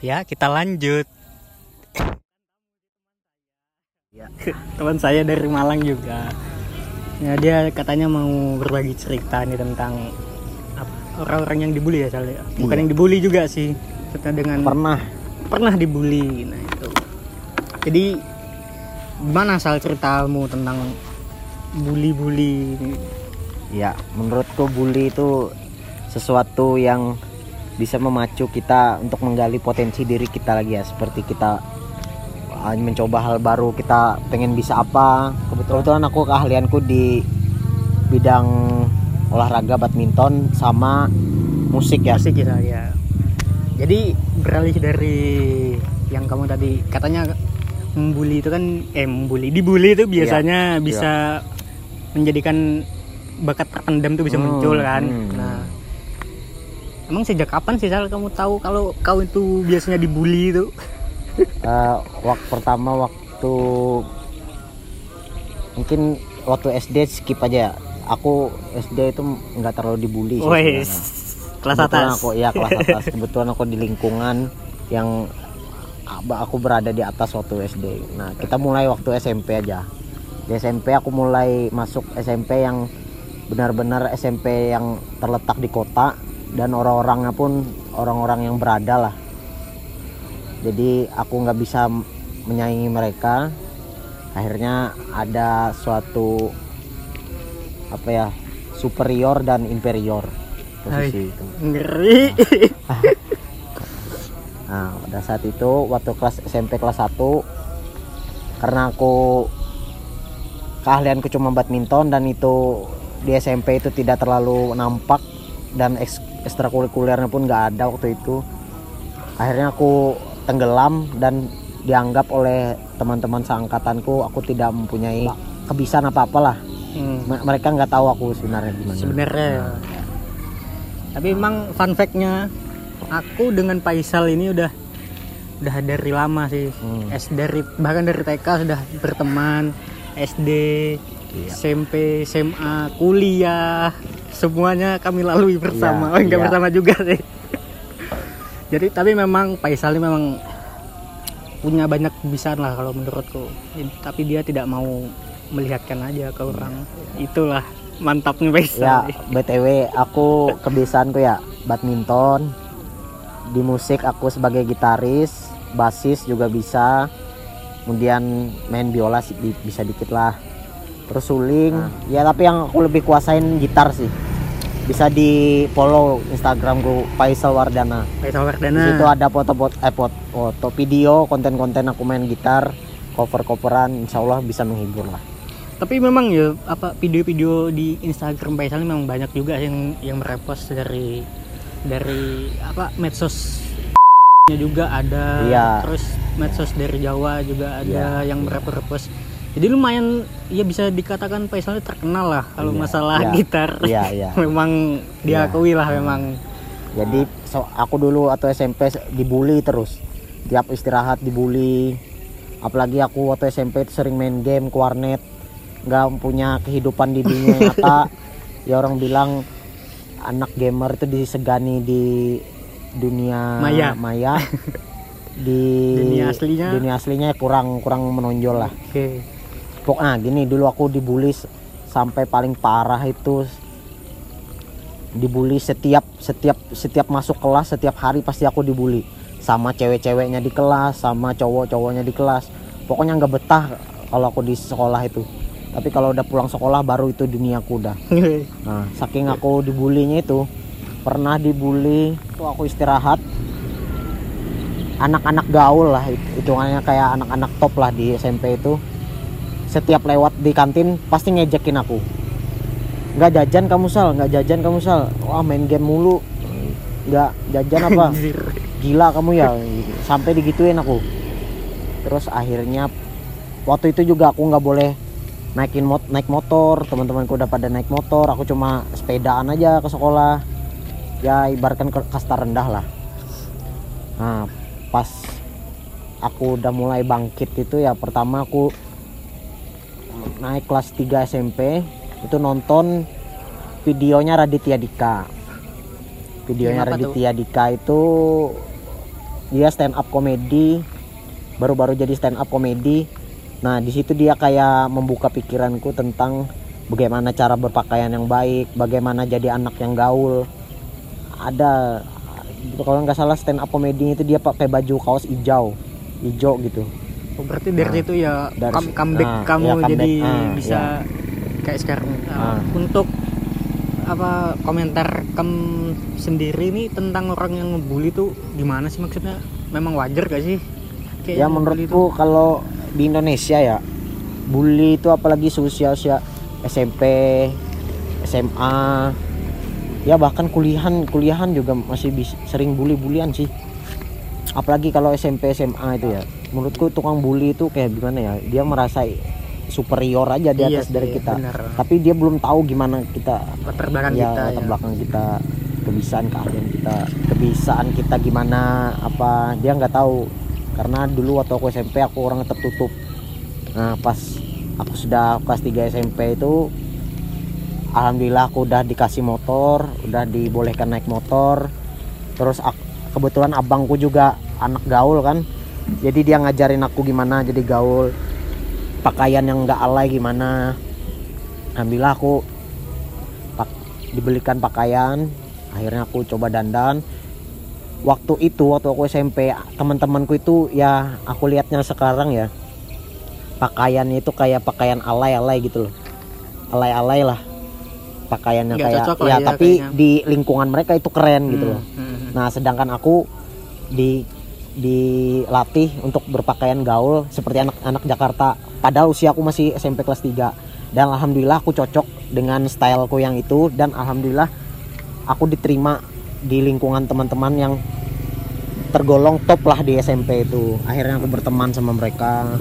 ya kita lanjut Ya. teman saya dari Malang juga ya dia katanya mau berbagi cerita nih tentang orang-orang yang dibully ya soalnya bukan Iya. yang dibully juga sih kita dengan Pernah pernah dibully nah itu jadi gimana asal ceritamu tentang bully-bully? Ya, menurutku bully itu sesuatu yang bisa memacu kita untuk menggali potensi diri kita lagi ya. Seperti kita uh, mencoba hal baru, kita pengen bisa apa. Kebetulan aku keahlianku di bidang olahraga badminton sama musik ya. asik ya ya jadi beralih dari yang kamu tadi katanya membuli itu kan eh membuli dibully itu biasanya bisa menjadikan bakat terpendam itu bisa Hmm, muncul kan hmm. nah emang sejak kapan sih Sal kamu tahu kalau kau itu biasanya dibully itu? Eh, waktu pertama waktu mungkin waktu SD skip aja ya. Aku SD itu nggak terlalu dibully sih Wes kelas Kebetulan atas aku ya kelas atas. Kebetulan aku di lingkungan yang aku berada di atas waktu SD nah kita mulai waktu SMP aja. Di SMP aku mulai masuk SMP yang benar-benar SMP yang terletak di kota dan orang-orangnya pun orang-orang yang berada lah. Jadi aku nggak bisa menyaingi mereka. Akhirnya ada suatu apa ya superior dan inferior. Posisi itu. Ngeri. Nah, pada saat itu waktu kelas SMP kelas 1 karena aku keahlianku cuma badminton dan itu di SMP itu tidak terlalu nampak dan eks- ekstrakurikulernya pun nggak ada waktu itu. Akhirnya aku tenggelam dan dianggap oleh teman-teman seangkatanku aku tidak mempunyai kebiasaan apa-apalah. Hmm, Me- Mereka nggak tahu aku sebenarnya gimana. sebenarnya tapi emang fun fact-nya aku dengan Faisal ini udah udah dari lama sih Hmm. S dari bahkan dari TK sudah berteman SD Iya. SMP SMA kuliah semuanya kami lalui bersama Iya, oh enggak iya. bersama juga sih jadi tapi memang Faisal ini memang punya banyak kebiasaan lah kalau menurutku tapi dia tidak mau melihatkan aja ke orang itulah mantapnya Faisal Ya, BTW aku kebiasaanku ya badminton. Di musik aku sebagai gitaris, basis juga bisa. Kemudian main biola bisa dikit lah. Terus suling, ya tapi yang aku lebih kuasain gitar sih. Bisa di follow Instagramku Faisal Wardana. Faisal Di Wardana situ ada foto-foto eh foto, foto video, konten-konten aku main gitar, cover-coveran, insya Allah bisa menghibur lah. tapi memang ya apa video-video di Instagram Faisal ini memang banyak juga yang yang merepost dari dari apa medsos juga ada Iya. terus medsos dari Jawa juga ada Iya, yang iya. merepost jadi lumayan ya bisa dikatakan Faisal ini terkenal lah kalau Iya, masalah iya, gitar Iya, iya. memang diakui lah memang Jadi so- aku dulu atau SMP dibully terus. Tiap istirahat dibully. Apalagi aku waktu SMP sering main game ke warnet. nggak punya kehidupan di dunia nyata. ya orang bilang anak gamer itu disegani di dunia Maya. maya. di Dunia aslinya? dunia aslinya kurang kurang menonjol lah. oke Pokoknya gini dulu aku dibully sampai paling parah itu dibully setiap setiap setiap masuk kelas setiap hari pasti aku dibully. Sama cewek-ceweknya di kelas sama cowok-cowoknya di kelas. Pokoknya nggak betah kalau aku di sekolah itu. Tapi kalau udah pulang sekolah baru itu duniaku udah. Nah saking aku dibulinya itu pernah dibully itu aku istirahat anak-anak gaul lah it- hitungannya kayak anak-anak top lah di SMP itu setiap lewat di kantin pasti ngejekin aku. Nggak jajan kamu sal. Nggak jajan kamu sal. Wah main game mulu. Nggak jajan apa? Gila kamu ya. Sampai digituin aku. Terus akhirnya waktu itu juga aku nggak boleh naikin mot naik motor. Teman-temanku udah pada naik motor. Aku cuma sepedaan aja ke sekolah. Ya ibaratkan ke kasta rendah lah. Nah pas aku udah mulai bangkit itu ya pertama aku naik kelas 3 SMP itu nonton videonya Raditya Dika. Videonya Yang apa tuh? Raditya Dika itu dia stand up komedi baru-baru jadi stand up komedi. Nah di situ dia kayak membuka pikiranku tentang bagaimana cara berpakaian yang baik bagaimana jadi anak yang gaul. Ada kalau nggak salah stand up komedi itu dia pakai baju kaos hijau hijau gitu Oh, berarti dari Nah, situ ya dari come- comeback nah, kamu ya, comeback, jadi ah, bisa ya. kayak sekarang. Nah, Ah. Untuk apa komentar kamu sendiri nih tentang orang yang ngebully tuh gimana sih maksudnya? Memang wajar gak sih? Kayak ya menurutku kalau di Indonesia ya bully itu apalagi seusia usia SMP SMA ya bahkan kuliahan kuliahan juga masih bis- sering bully bulian sih apalagi kalau SMP SMA itu ya. Menurutku tukang bully itu kayak gimana ya? Dia merasa superior aja di Iya atas sih, dari kita. benar. tapi dia belum tahu gimana kita latar belakang ya kita latar ya. belakang kita kebisaan keahlian kita kebisaan kita gimana apa. Dia nggak tahu. Karena dulu waktu aku SMP aku orang tertutup. Nah pas aku sudah kelas 3 SMP itu alhamdulillah aku udah dikasih motor udah dibolehkan naik motor. Terus ak- kebetulan abangku juga anak gaul kan. Jadi dia ngajarin aku gimana jadi gaul. Pakaian yang nggak alay gimana. Alhamdulillah aku pak- dibelikan pakaian. Akhirnya aku coba dandan. Waktu itu waktu aku SMP teman-temanku itu ya aku lihatnya sekarang ya pakaiannya itu kayak pakaian alay-alay gitu loh. Alay-alay lah. Pakaiannya Nggak kayak ya ya tapi kayaknya. di lingkungan mereka itu keren gitu Hmm, loh hmm. Nah, sedangkan aku di dilatih untuk berpakaian gaul seperti anak-anak Jakarta. Padahal usia aku masih SMP kelas 3. Dan alhamdulillah aku cocok dengan styleku yang itu dan alhamdulillah aku diterima di lingkungan teman-teman yang tergolong top lah di SMP itu. Akhirnya aku berteman sama mereka.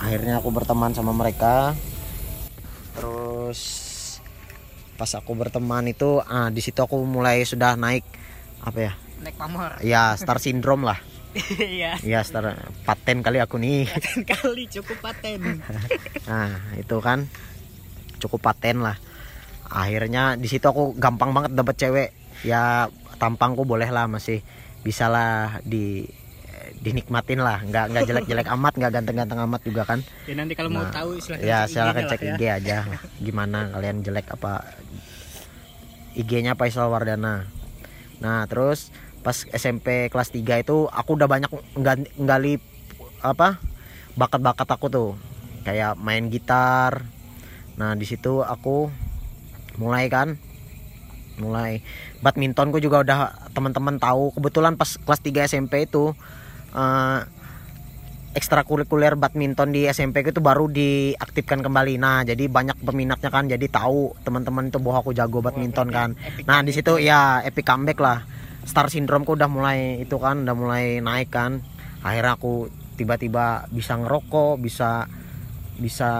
Akhirnya aku berteman sama mereka. Terus pas aku berteman itu ah di situ aku mulai sudah naik apa ya naik pamor. Ya star syndrome lah. Iya. Ya star paten kali aku nih. Kali cukup paten. Nah itu kan cukup paten lah. Akhirnya di situ aku gampang banget dapet cewek. Ya tampangku boleh lah masih bisa lah di dinikmatin lah. Nggak nggak jelek-jelek amat nggak ganteng-ganteng amat juga kan. Ya nanti kalau mau Nah, tahu silahkan ya IG-nya cek IG aja. Gimana kalian jelek apa? IG-nya Faisal Wardana. Nah terus pas SMP kelas 3 itu aku udah banyak nggali, apa bakat-bakat aku tuh kayak main gitar nah di situ aku mulai kan mulai badmintonku juga udah teman-teman tahu kebetulan pas kelas 3 SMP itu eh, ekstrakurikuler badminton di SMP itu baru diaktifkan kembali. Nah, jadi banyak peminatnya kan, jadi tahu teman-teman itu bahwa aku jago badminton kan. Nah, di situ ya epic comeback lah. Star syndrome udah mulai itu kan, udah mulai naik kan. Akhirnya aku tiba-tiba bisa ngerokok, bisa bisa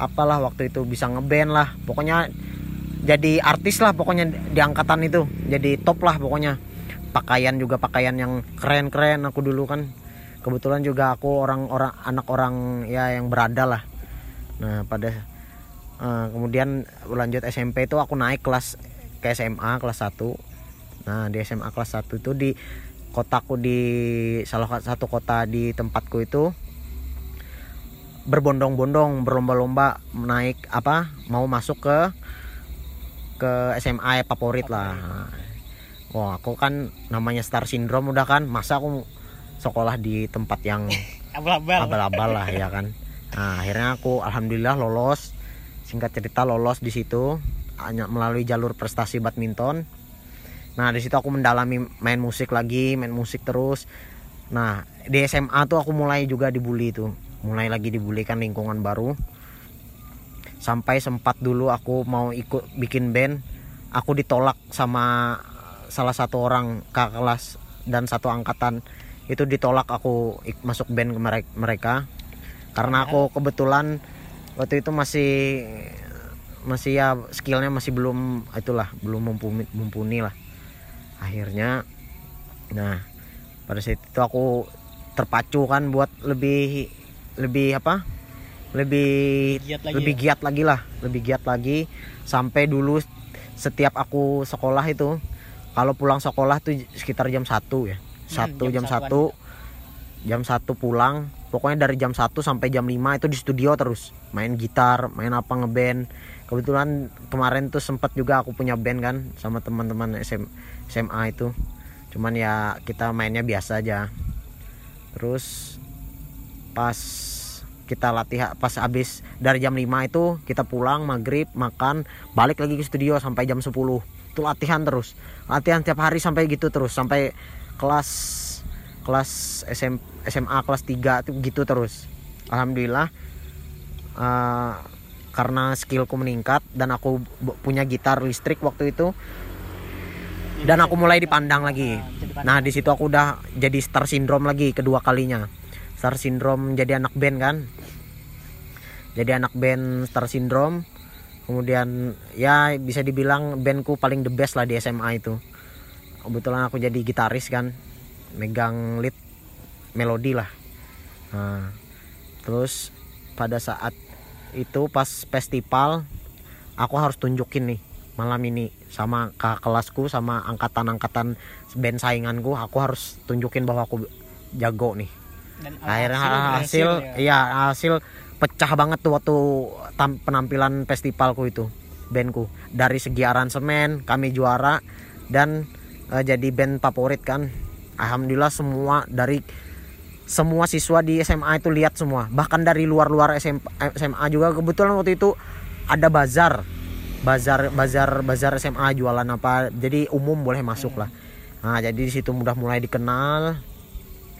apalah waktu itu bisa ngeband lah. Pokoknya jadi artis lah pokoknya di angkatan itu. Jadi top lah pokoknya. Pakaian juga pakaian yang keren-keren aku dulu kan kebetulan juga aku orang-orang anak orang ya yang berada lah nah pada eh, kemudian lanjut SMP itu aku naik kelas ke SMA kelas 1 nah di SMA kelas 1 itu di kotaku di salah satu kota di tempatku itu berbondong-bondong berlomba-lomba naik apa mau masuk ke ke SMA favorit lah. Wah aku kan namanya star syndrome udah kan masa aku sekolah di tempat yang abal-abal. abal-abal lah ya kan. Nah akhirnya aku alhamdulillah lolos singkat cerita lolos di situ hanya melalui jalur prestasi badminton nah di situ aku mendalami main musik lagi main musik terus. Nah di SMA tuh aku mulai juga dibully tuh. Mulai lagi dibully kan lingkungan baru. Sampai sempat dulu aku mau ikut bikin band aku ditolak sama salah satu orang kakak kelas dan satu angkatan. Itu ditolak aku masuk band ke merek- mereka. Karena aku kebetulan waktu itu masih masih ya skillnya masih belum itulah belum mumpuni, mumpuni lah akhirnya nah pada saat itu aku terpacu kan buat lebih lebih apa? Lebih Giat lagi lebih ya? giat lagi lah lebih giat lagi. Sampai dulu setiap aku sekolah itu kalau pulang sekolah tuh sekitar jam 1 ya. Satu jam jam satu. jam satu pulang pokoknya dari jam 1 sampai jam 5 itu di studio terus. Main gitar main apa ngeband kebetulan kemarin tuh sempat juga aku punya band kan sama teman-teman SM, SMA itu. Cuman ya kita mainnya biasa aja. Terus pas kita latihan pas habis dari jam 5 itu kita pulang maghrib makan balik lagi ke studio sampai jam 10 itu latihan terus. Latihan tiap hari sampai gitu terus sampai kelas kelas SM, SMA kelas 3 itu gitu terus. Alhamdulillah eh, karena skillku meningkat dan aku punya gitar listrik waktu itu dan aku mulai dipandang lagi. Nah, dipandang. nah di situ aku udah jadi star syndrome lagi kedua kalinya. Star syndrome jadi anak band kan? Jadi anak band star syndrome. Kemudian ya bisa dibilang bandku paling the best lah di SMA itu. Kebetulan aku jadi gitaris kan? Megang lead melodi lah. Nah, terus pada saat itu pas festival aku harus tunjukin nih malam ini sama kakak kelasku sama angkatan-angkatan band sainganku aku harus tunjukin bahwa aku jago nih. Dan akhirnya hasil, berhasil ya. iya hasil pecah banget tuh waktu tam- penampilan festivalku itu bandku. Dari segi aransemen kami juara dan eh, jadi band favorit kan. Alhamdulillah semua dari semua siswa di SMA itu lihat semua. Bahkan dari luar-luar SM SMA juga. Kebetulan waktu itu ada bazar. Bazar bazar bazar SMA jualan apa. Jadi umum boleh masuk lah. Nah jadi di situ udah mulai dikenal.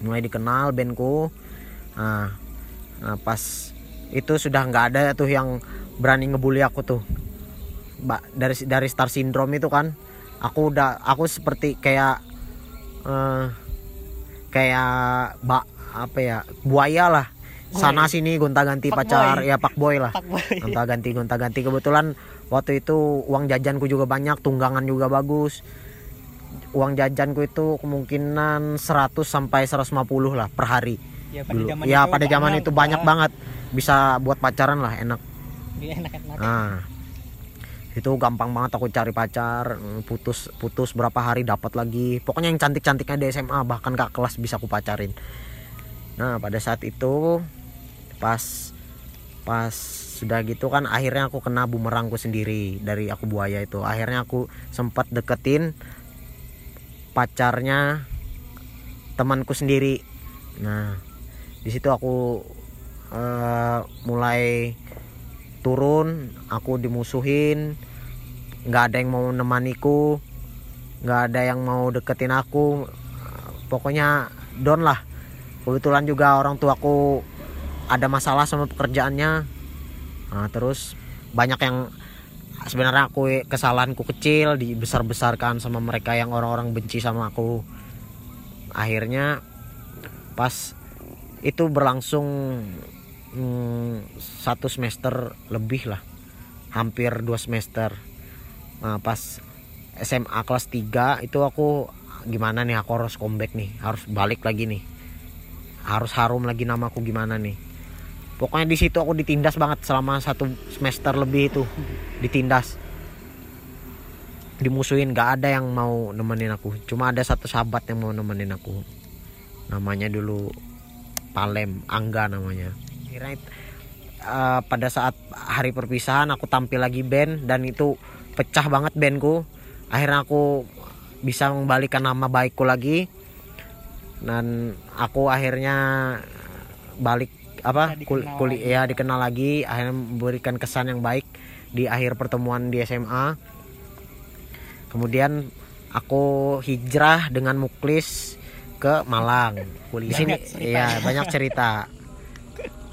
Mulai dikenal bandku. Nah, nah pas itu sudah nggak ada tuh yang berani ngebully aku tuh. Dari dari star syndrome itu kan. Aku udah aku seperti kayak eh, kayak bak apa ya buaya lah. Sana sini gonta ganti Fuck pacar. Boy. ya pak boy lah. Pak Boy. gonta ganti gonta ganti kebetulan waktu itu uang jajanku juga banyak tunggangan juga bagus. Uang jajanku itu kemungkinan 100 sampai 150 lah per hari. Ya pada dulu. zaman ya itu pada zaman banyak, itu banyak Pak. banget. Bisa buat pacaran lah enak. Iya, enak-enak. nah itu gampang banget aku cari pacar. Putus putus berapa hari dapat lagi. Pokoknya yang cantik cantiknya di SMA bahkan kak kelas bisa aku pacarin nah pada saat itu pas pas sudah gitu kan akhirnya aku kena bumerangku sendiri dari aku buaya itu. Akhirnya aku sempat deketin pacarnya temanku sendiri. Nah di situ aku eh, mulai turun aku dimusuhin. Nggak ada yang mau nemaniku nggak ada yang mau deketin aku. Pokoknya down lah kebetulan juga orang tuaku ada masalah sama pekerjaannya. Nah, terus banyak yang sebenarnya aku kesalahanku kecil dibesar besarkan sama mereka yang orang-orang benci sama aku. Akhirnya pas itu berlangsung hmm, satu semester lebih lah hampir dua semester. Nah, pas SMA kelas 3 itu aku gimana nih aku harus comeback nih harus balik lagi nih harus harum lagi namaku gimana nih? Pokoknya di situ aku ditindas banget selama satu semester lebih itu. Ditindas. Dimusuhin gak ada yang mau nemenin aku. Cuma ada satu sahabat yang mau nemenin aku. Namanya dulu Palem Angga namanya. Kira pada saat hari perpisahan aku tampil lagi band dan itu pecah banget bandku. Akhirnya aku bisa mengembalikan nama baikku lagi dan aku akhirnya balik apa kul, dikenal kuli- lagi. ya dikenal lagi. Akhirnya memberikan kesan yang baik di akhir pertemuan di SMA kemudian aku hijrah dengan Muklis ke Malang. Kuliah. Di sini ya banyak cerita.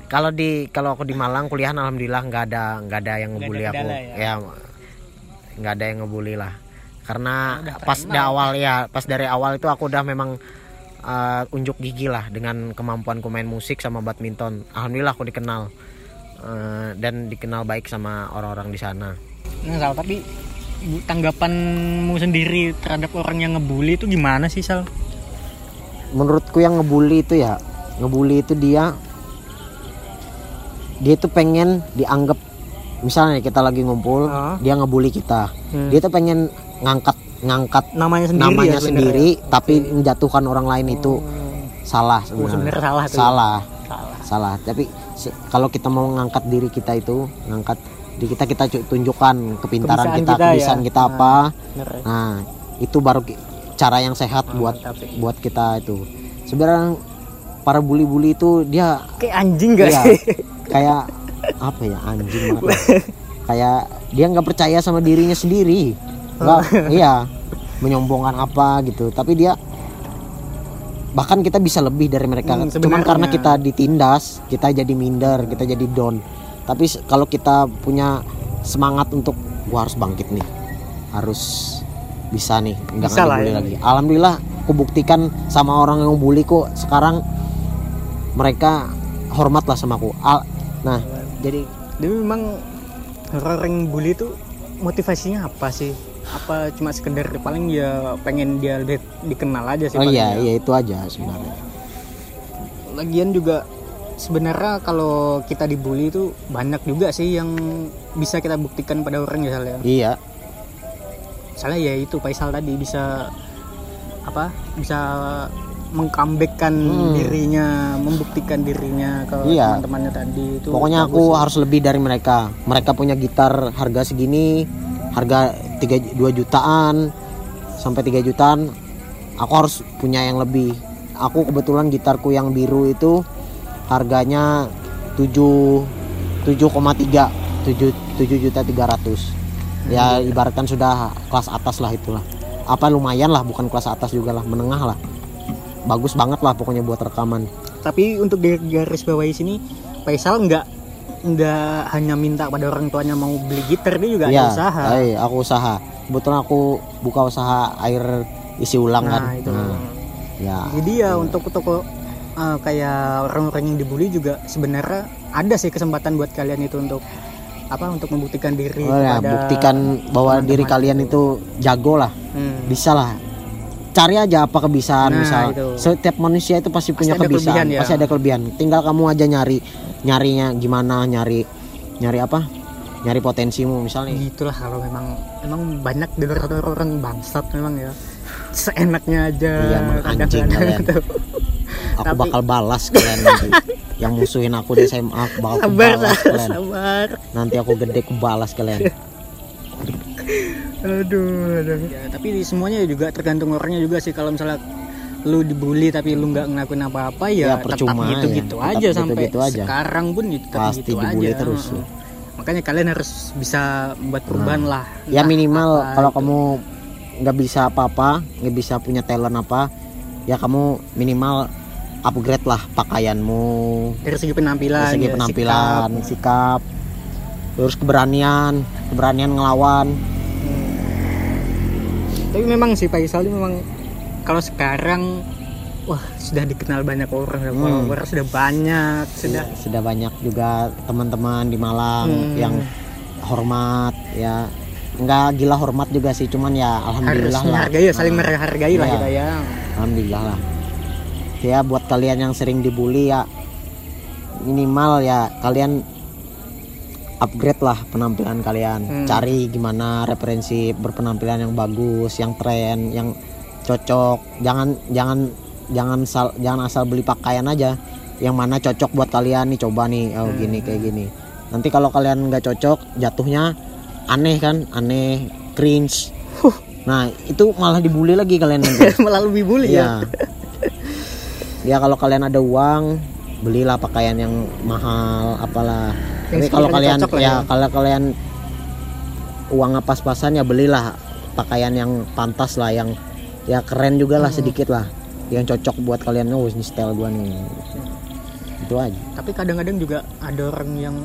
Kalau di kalau aku di Malang kuliah alhamdulillah nggak ada nggak ada yang ngebully aku. ya? Ya? nggak ada yang ngebully lah. Karena Udah pas dari awal ya pas dari awal itu aku udah memang uh, unjuk gigi lah dengan kemampuanku main musik sama badminton alhamdulillah aku dikenal uh, dan dikenal baik sama orang-orang di sana Nah, Sal, tapi tanggapanmu sendiri terhadap orang yang ngebully itu gimana sih, Sal? menurutku yang ngebully itu ya ngebully itu dia dia itu pengen dianggap misalnya kita lagi ngumpul Ah. dia ngebully kita Hmm. dia tuh pengen ngangkat ngangkat namanya sendiri namanya ya sendiri tapi menjatuhkan orang lain itu salah Oh, sebenarnya. salah. Salah, salah salah. Tapi kalau kita mau ngangkat diri kita itu, ngangkat diri kita kita tunjukkan kepintaran Kebisaan kita, kita ya. kebisaan kita Nah. apa. ya. Nah, itu baru cara yang sehat Oh, buat mantap sih. buat kita itu. Sebenarnya para bully-bully itu dia kayak anjing gak Iya, sih kayak apa ya anjing banget lah. kayak dia nggak percaya sama dirinya sendiri nggak iya menyombongkan apa gitu. Tapi dia bahkan kita bisa lebih dari mereka. Hmm, cuman karena kita ditindas kita jadi minder kita jadi down. Tapi kalau kita punya semangat untuk gua harus bangkit nih. Harus bisa nih nggak Bisa lah ya. lagi. Alhamdulillah aku buktikan sama orang yang bully kok sekarang mereka hormat lah sama aku. Al- nah. Jadi Jadi memang orang yang bully itu motivasinya apa sih? Apa cuma sekedar paling ya pengen dia lebih dikenal aja sih oh iya ya. iya itu aja sebenarnya Lagian juga sebenarnya kalau kita dibully itu banyak juga sih yang bisa kita buktikan pada orang ya Sal, ya. iya Misalnya ya itu Faisal tadi bisa apa? Bisa mengkambekkan Hmm. dirinya, membuktikan dirinya ke Iya. teman-temannya tadi itu. pokoknya aku sih. harus lebih dari mereka mereka punya gitar harga segini harga 3 2 jutaan sampai 3 jutaan aku harus punya yang lebih. Aku kebetulan gitarku yang biru itu harganya 7 7,3 7 7 juta 300 ya ibaratkan sudah kelas atas lah itulah. Apa lumayan lah bukan kelas atas juga lah menengah lah. Bagus banget lah pokoknya buat rekaman. Tapi untuk di garis bawahi sini Faisal nggak nggak hanya minta pada orang tuanya mau beli gitar dia juga Iya, ada usaha. eh, aku usaha. Kebetulan aku buka usaha air isi ulang kan. Nah, itu. Nah, ya. Jadi ya untuk toko eh, kayak orang-orang yang dibully juga sebenarnya ada sih kesempatan buat kalian itu untuk apa untuk membuktikan diri Oh ya, buktikan bahwa diri teman-teman kalian itu jago lah. Hmm. Bisa lah. Cari aja apa kebiasaan Nah, misal. itu. Setiap manusia itu pasti, Pasti punya kebiasaan, kelebihan ya. pasti ada kelebihan. Tinggal kamu aja nyari nyarinya gimana, nyari nyari apa? Nyari potensimu misalnya. Gitulah kalau memang memang banyak di luar sana orang bangsat memang ya. Seenaknya aja. Iya, emang anjing kalian. Aku Tapi- bakal balas kalian nanti. Yang musuhin aku di SMA, aku bakal aku Sabar, balas kalian. sabar. Nanti aku gede aku balas kalian. aduh, aduh. Ya, tapi di semuanya juga tergantung orangnya juga sih kalau misalnya lu dibully tapi lu nggak ngelakuin apa-apa Ya, ya, percuma tetap gitu-gitu ya. aja Tetap sampai gitu-gitu aja. sekarang pun gitu tetap Pasti gitu dibully aja terus, ya. makanya kalian harus bisa membuat perubahan lah ya minimal apa kalau itu. kamu nggak bisa apa-apa nggak bisa punya talent apa ya kamu minimal upgrade lah pakaianmu dari segi penampilan dari segi ya, penampilan sikap. sikap. terus keberanian keberanian ngelawan tapi memang sih Faisal ini memang kalau sekarang wah sudah dikenal banyak orang Hmm. follower sudah banyak sudah sudah banyak juga teman-teman di Malang Hmm. yang hormat ya nggak gila hormat juga sih cuman ya harus alhamdulillah lah menghargai ya saling Nah, menghargai lah Iya. kita ya alhamdulillah lah ya buat kalian yang sering dibully ya minimal ya kalian upgrade lah penampilan kalian Hmm. cari gimana referensi berpenampilan yang bagus yang tren yang cocok. Jangan jangan jangan sal, jangan asal beli pakaian aja. Yang mana cocok buat kalian nih coba nih oh Hmm. gini kayak gini. Nanti kalau kalian nggak cocok jatuhnya aneh kan? Aneh cringe. Nah itu malah dibully lagi kalian nanti. Melalui bully ya? Iya. ya kalau kalian ada uang belilah pakaian yang mahal apalah. Yang tapi kalau kalian ya ya. kalau kalian uangnya pas-pasan ya belilah pakaian yang pantas lah yang ya keren juga lah Hmm. sedikit lah. Yang cocok buat kalian. Oh ini style gua nih. Itu aja. Tapi kadang-kadang juga ada orang yang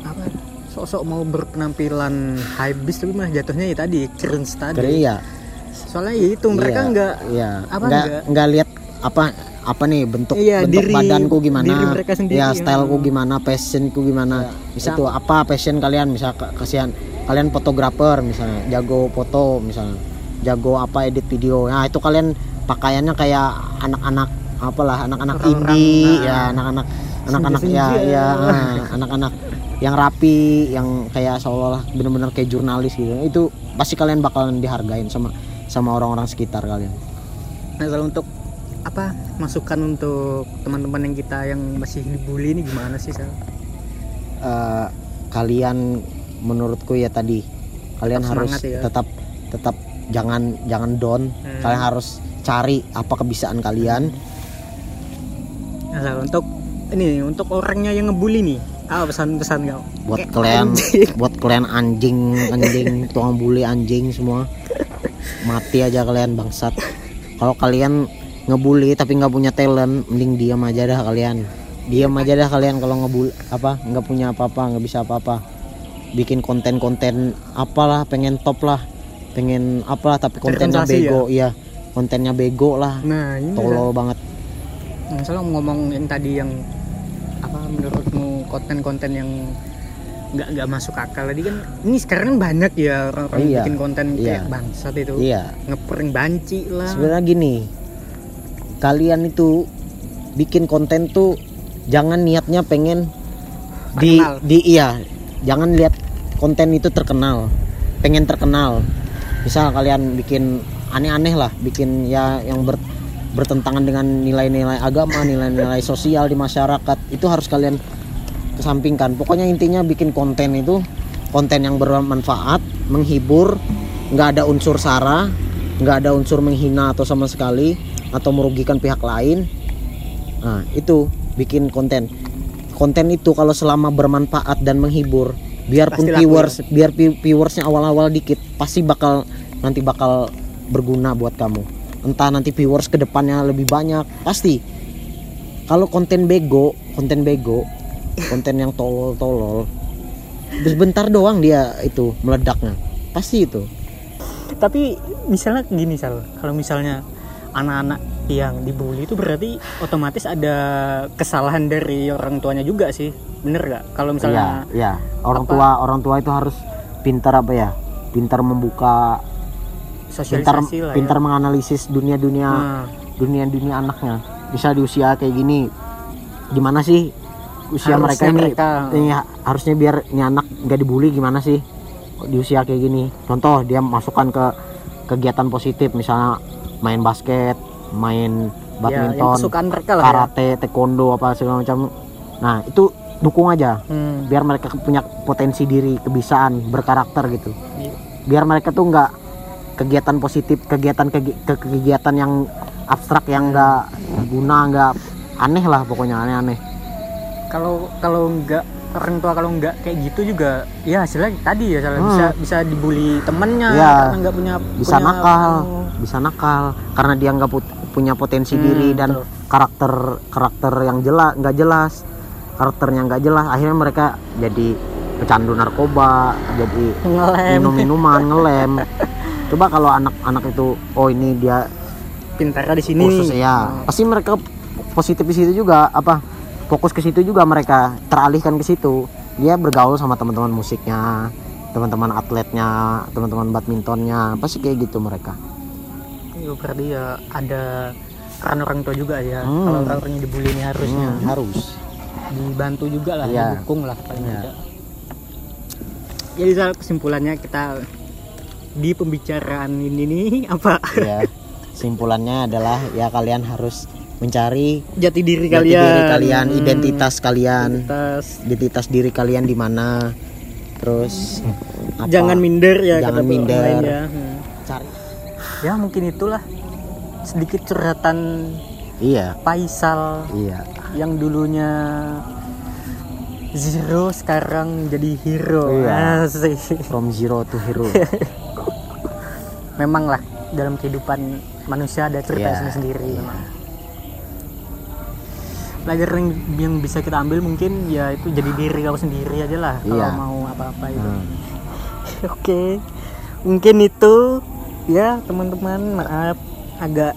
apa sosok mau berpenampilan high beast tapi malah jatuhnya ya tadi cringe tadi. Keren ya soalnya ya itu mereka Iya, nggak iya. apa, nggak nggak- lihat apa apa nih bentuk Iya, bentuk diri- badanku gimana. diri mereka sendiri, ya ya. styleku gimana passionku gimana. Bisa tuh apa passion kalian. Misal kasihan kalian fotografer misalnya jago foto misalnya jago apa edit video nah itu kalian pakaiannya kayak anak-anak apalah anak-anak indie nah. ya anak-anak anak-anak ya ya ah, anak-anak yang rapi yang kayak seolah-olah bener-bener kayak jurnalis gitu itu pasti kalian bakalan dihargain sama sama orang-orang sekitar kalian Nah kalau untuk apa masukan untuk teman-teman yang kita yang masih dibully ini gimana sih Sal? Eh, kalian menurutku ya tadi kalian Tetap harus ya. tetap tetap jangan jangan down. Hmm. kalian harus cari apa kebisaan kalian. Nah untuk ini untuk orangnya yang ngebully nih. Apa pesan-pesan kau? buat Kayak kalian anjing. buat kalian anjing anjing tukang bully anjing semua. Mati aja kalian bangsat. Kalau kalian ngebully tapi nggak punya talent mending diam aja dah kalian. Diam aja dah kalian kalau ngebully apa nggak punya apa-apa nggak bisa apa-apa. Bikin konten-konten apalah pengen top lah pengen apalah tapi kontennya Sensasi bego iya. Kontennya bego lah. Nah ini tolol banget. Misalnya ngomong yang tadi yang apa menurutmu konten-konten yang nggak nggak masuk akal tadi kan ini sekarang kan banyak ya orang-orang Iya, bikin konten iya. kayak bangsat itu. Iya. Ngeprank banci lah. Sebenarnya gini kalian itu bikin konten tuh jangan niatnya pengen di Terkenal. di iya jangan lihat konten itu terkenal. Pengen terkenal misal kalian bikin aneh-aneh lah bikin ya yang ber- bertentangan dengan nilai-nilai agama nilai-nilai sosial di masyarakat itu harus kalian kesampingkan. Pokoknya intinya bikin konten itu konten yang bermanfaat menghibur nggak ada unsur sara nggak ada unsur menghina atau sama sekali atau merugikan pihak lain. Nah itu bikin konten. Konten itu kalau selama bermanfaat dan menghibur biarpun Pasti laku viewers biar pi- viewersnya awal-awal dikit pasti bakal nanti bakal berguna buat kamu. Entah nanti viewers ke depannya lebih banyak pasti. Kalau konten bego konten bego konten yang tolol-tolol sebentar doang dia itu meledaknya. Pasti itu. Tapi misalnya gini sal. Kalau misalnya anak-anak yang dibully itu berarti otomatis ada kesalahan dari orang tuanya juga sih bener gak kalau misalnya Iya, iya. Orang apa- tua orang tua itu harus pintar apa ya? Pintar membuka, pintar ya menganalisis dunia-dunia Nah, dunia-dunia anaknya. Bisa di usia kayak gini, gimana sih usia Harusnya mereka ini? mereka- ini ha- harusnya biar ini anak nggak dibully gimana sih di usia kayak gini? Contoh dia masukkan ke kegiatan positif, misalnya main basket, main ya, yang badminton, kesukaan mereka lah ya. karate, taekwondo apa segala macam. Nah itu dukung aja. Hmm, biar mereka punya potensi diri kebisaan berkarakter gitu. Iya. biar mereka tuh nggak kegiatan positif kegiatan kegi- ke kegiatan yang abstrak yang nggak guna nggak aneh lah pokoknya aneh-aneh. Kalau kalau nggak orang tua kalau nggak kayak gitu juga ya hasilnya tadi ya salah. Hmm. bisa bisa dibully temennya Iya. karena nggak punya bisa punya- nakal Oh, bisa nakal. Karena dia nggak put- punya potensi Hmm, diri dan betul. karakter karakter yang jelas nggak jelas karakternya nggak jelas akhirnya mereka jadi pecandu narkoba jadi ngelem. minum minuman ngelem. Coba kalau anak-anak itu oh ini dia pintarnya di sini. khusus ya. Pasti mereka positif di situ juga apa fokus ke situ juga mereka teralihkan ke situ. Dia bergaul sama teman-teman musiknya teman-teman atletnya teman-teman badmintonnya pasti kayak gitu mereka Iya, berarti ya ada peran orang tua juga ya Hmm. kalau orang yang dibully ini harusnya Hmm, harus dibantu juga lah Iya. didukung lah paling tidak jadi Sal, kesimpulannya kita di pembicaraan ini nih apa ya simpulannya adalah ya kalian harus mencari jati diri jati kalian diri kalian Hmm, identitas kalian identitas. identitas diri kalian di mana terus apa, jangan minder ya Jangan minder. lain ya. Hmm. cari ya mungkin itulah sedikit curhatan iya Faisal iya yang dulunya zero sekarang jadi hero Iya. Asik. from zero to hero memang lah dalam kehidupan manusia ada cerita Iya, sendiri iya. memang pelajaran yang, yang bisa kita ambil mungkin ya itu jadi diri kau sendiri aja lah kalau Iya. mau apa-apa itu Hmm. oke mungkin itu ya teman-teman maaf. Agak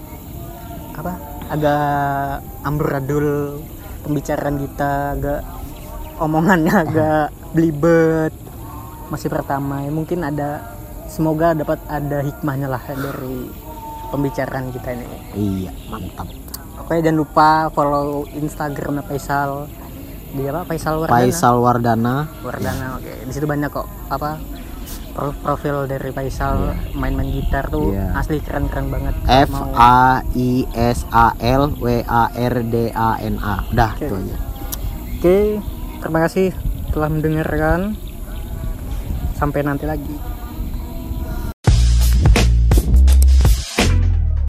apa? Agak amburadul pembicaraan kita agak omongannya agak belibet. Masih pertama. Ya mungkin ada semoga dapat ada hikmahnya lah dari pembicaraan kita ini. Iya mantap. Oke jangan lupa follow instagramnya Faisal. Di apa? Faisal Wardana? Faisal Wardana. Wardana oke. Di situ banyak kok. Apa profil dari Faisal main-main gitar tuh Iya. asli keren-keren banget F A I S A L W A R D A N A udah Oke. itu aja Oke, terima kasih telah mendengarkan. Sampai nanti lagi.